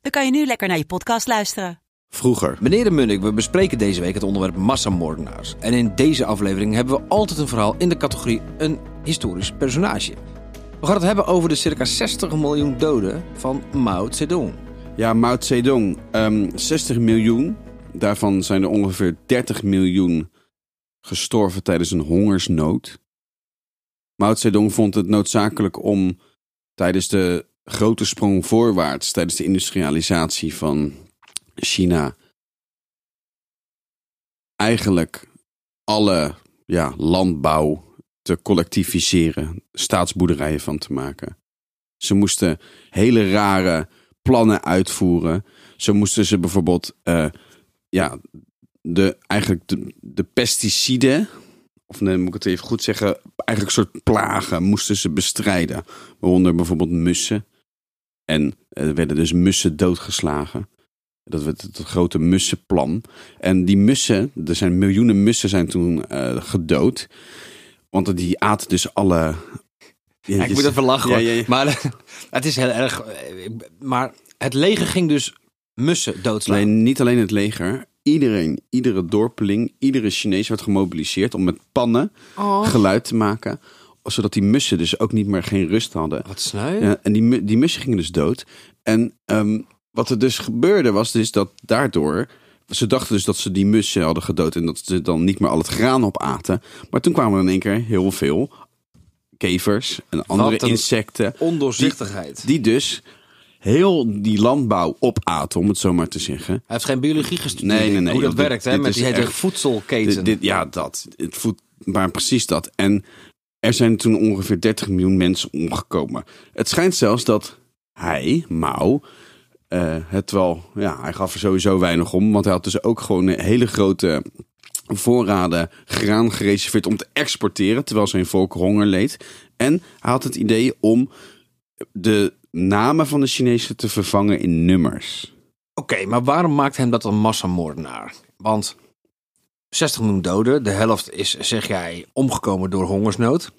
dan kan je nu lekker naar je podcast luisteren. Vroeger. Meneer de Munnik, we bespreken deze week het onderwerp massamoordenaars. En in deze aflevering hebben we altijd een verhaal in de categorie een historisch personage. We gaan het hebben over de circa 60 miljoen doden van Mao Zedong. Ja, Mao Zedong. ehm 60 miljoen. Daarvan zijn er ongeveer 30 miljoen gestorven tijdens een hongersnood. Mao Zedong vond het noodzakelijk om tijdens de grote sprong voorwaarts, tijdens de industrialisatie van China, eigenlijk alle ja, landbouw te collectiviseren, staatsboerderijen van te maken. Ze moesten hele rare plannen uitvoeren. Zo moesten ze bijvoorbeeld eh, ja, de, eigenlijk de, de pesticiden, of nee, moet ik het even goed zeggen, eigenlijk een soort plagen moesten ze bestrijden. Waaronder bijvoorbeeld mussen. En er werden dus mussen doodgeslagen. Dat werd het grote mussenplan. En die mussen, er zijn miljoenen mussen zijn toen eh, gedood. Want die aten dus alle... Ja, ik moet even lachen Ja, ja. Maar het is heel erg... eh, Maar het leger ging dus mussen doodslaan. Nee, niet alleen het leger. Iedereen, iedere dorpeling, iedere Chinees werd gemobiliseerd om met pannen Oh. geluid te maken. Zodat die mussen dus ook niet meer geen rust hadden. Wat sneu. Ja, en die, die mussen gingen dus dood. En ehm, wat er dus gebeurde was dus dat daardoor... Ze dachten dus dat ze die mussen hadden gedood en dat ze dan niet meer al het graan opaten. Maar toen kwamen er in één keer heel veel kevers en andere insecten. Ondoorzichtigheid. Die dus heel die landbouw opaten, om het zo maar te zeggen. Hij heeft geen biologie gestudeerd. Nee, nee, nee, Hoe dat dit- werkt, hè? Met die hele voedselketen. Dit, dit, ja, dat. Het voet, maar precies dat. En er zijn toen ongeveer 30 miljoen mensen omgekomen. Het schijnt zelfs dat hij, Mao, eh, het wel... Ja, hij gaf er sowieso weinig om. Want hij had dus ook gewoon een hele grote voorraden graan gereserveerd om te exporteren. Terwijl zijn volk honger leed. En hij had het idee om de namen van de Chinezen te vervangen in nummers. Oké, maar waarom maakt hem dat een massamoordenaar? Want 60 miljoen doden, de helft is, zeg jij, omgekomen door hongersnood.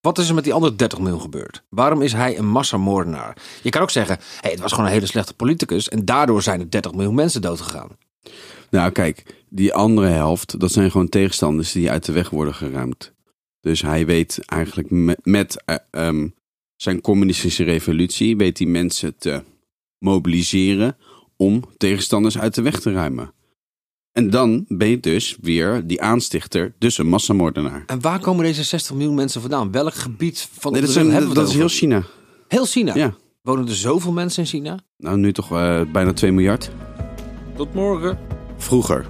Wat is er met die andere 30 miljoen gebeurd? Waarom is hij een massamoordenaar? Je kan ook zeggen, hey, het was gewoon een hele slechte politicus en daardoor zijn er 30 miljoen mensen doodgegaan. Nou, kijk, die andere helft, dat zijn gewoon tegenstanders die uit de weg worden geruimd. Dus hij weet eigenlijk met, met eh, ehm, zijn communistische revolutie, weet hij mensen te mobiliseren om tegenstanders uit de weg te ruimen. En dan ben je dus weer die aanstichter, dus een massamoordenaar. En waar komen deze 60 miljoen mensen vandaan? Welk gebied van Nee, de dat, zijn, hebben we dat is heel? China. Heel China? Ja. Wonen er zoveel mensen in China? Nou, nu toch eh, bijna 2 miljard. Tot morgen. Vroeger.